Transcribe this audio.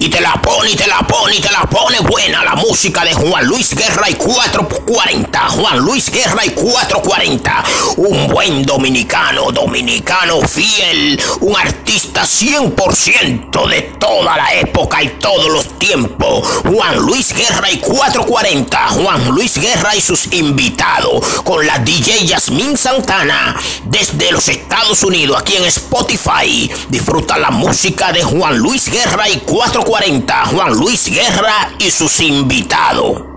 Y te la pone, y te la pone, y te la pone buena la música de Juan Luis Guerra y 440. Juan Luis Guerra y 440. Un buen dominicano, dominicano fiel. Un artista 100% de toda la época y todos los tiempos. Juan Luis Guerra y 440. Juan Luis Guerra y sus invitados. Con la DJ Yasmín Santana. Desde los Estados Unidos, aquí en Spotify. Disfruta la música de Juan Luis Guerra y 440. Juan Luis Guerra y sus invitados.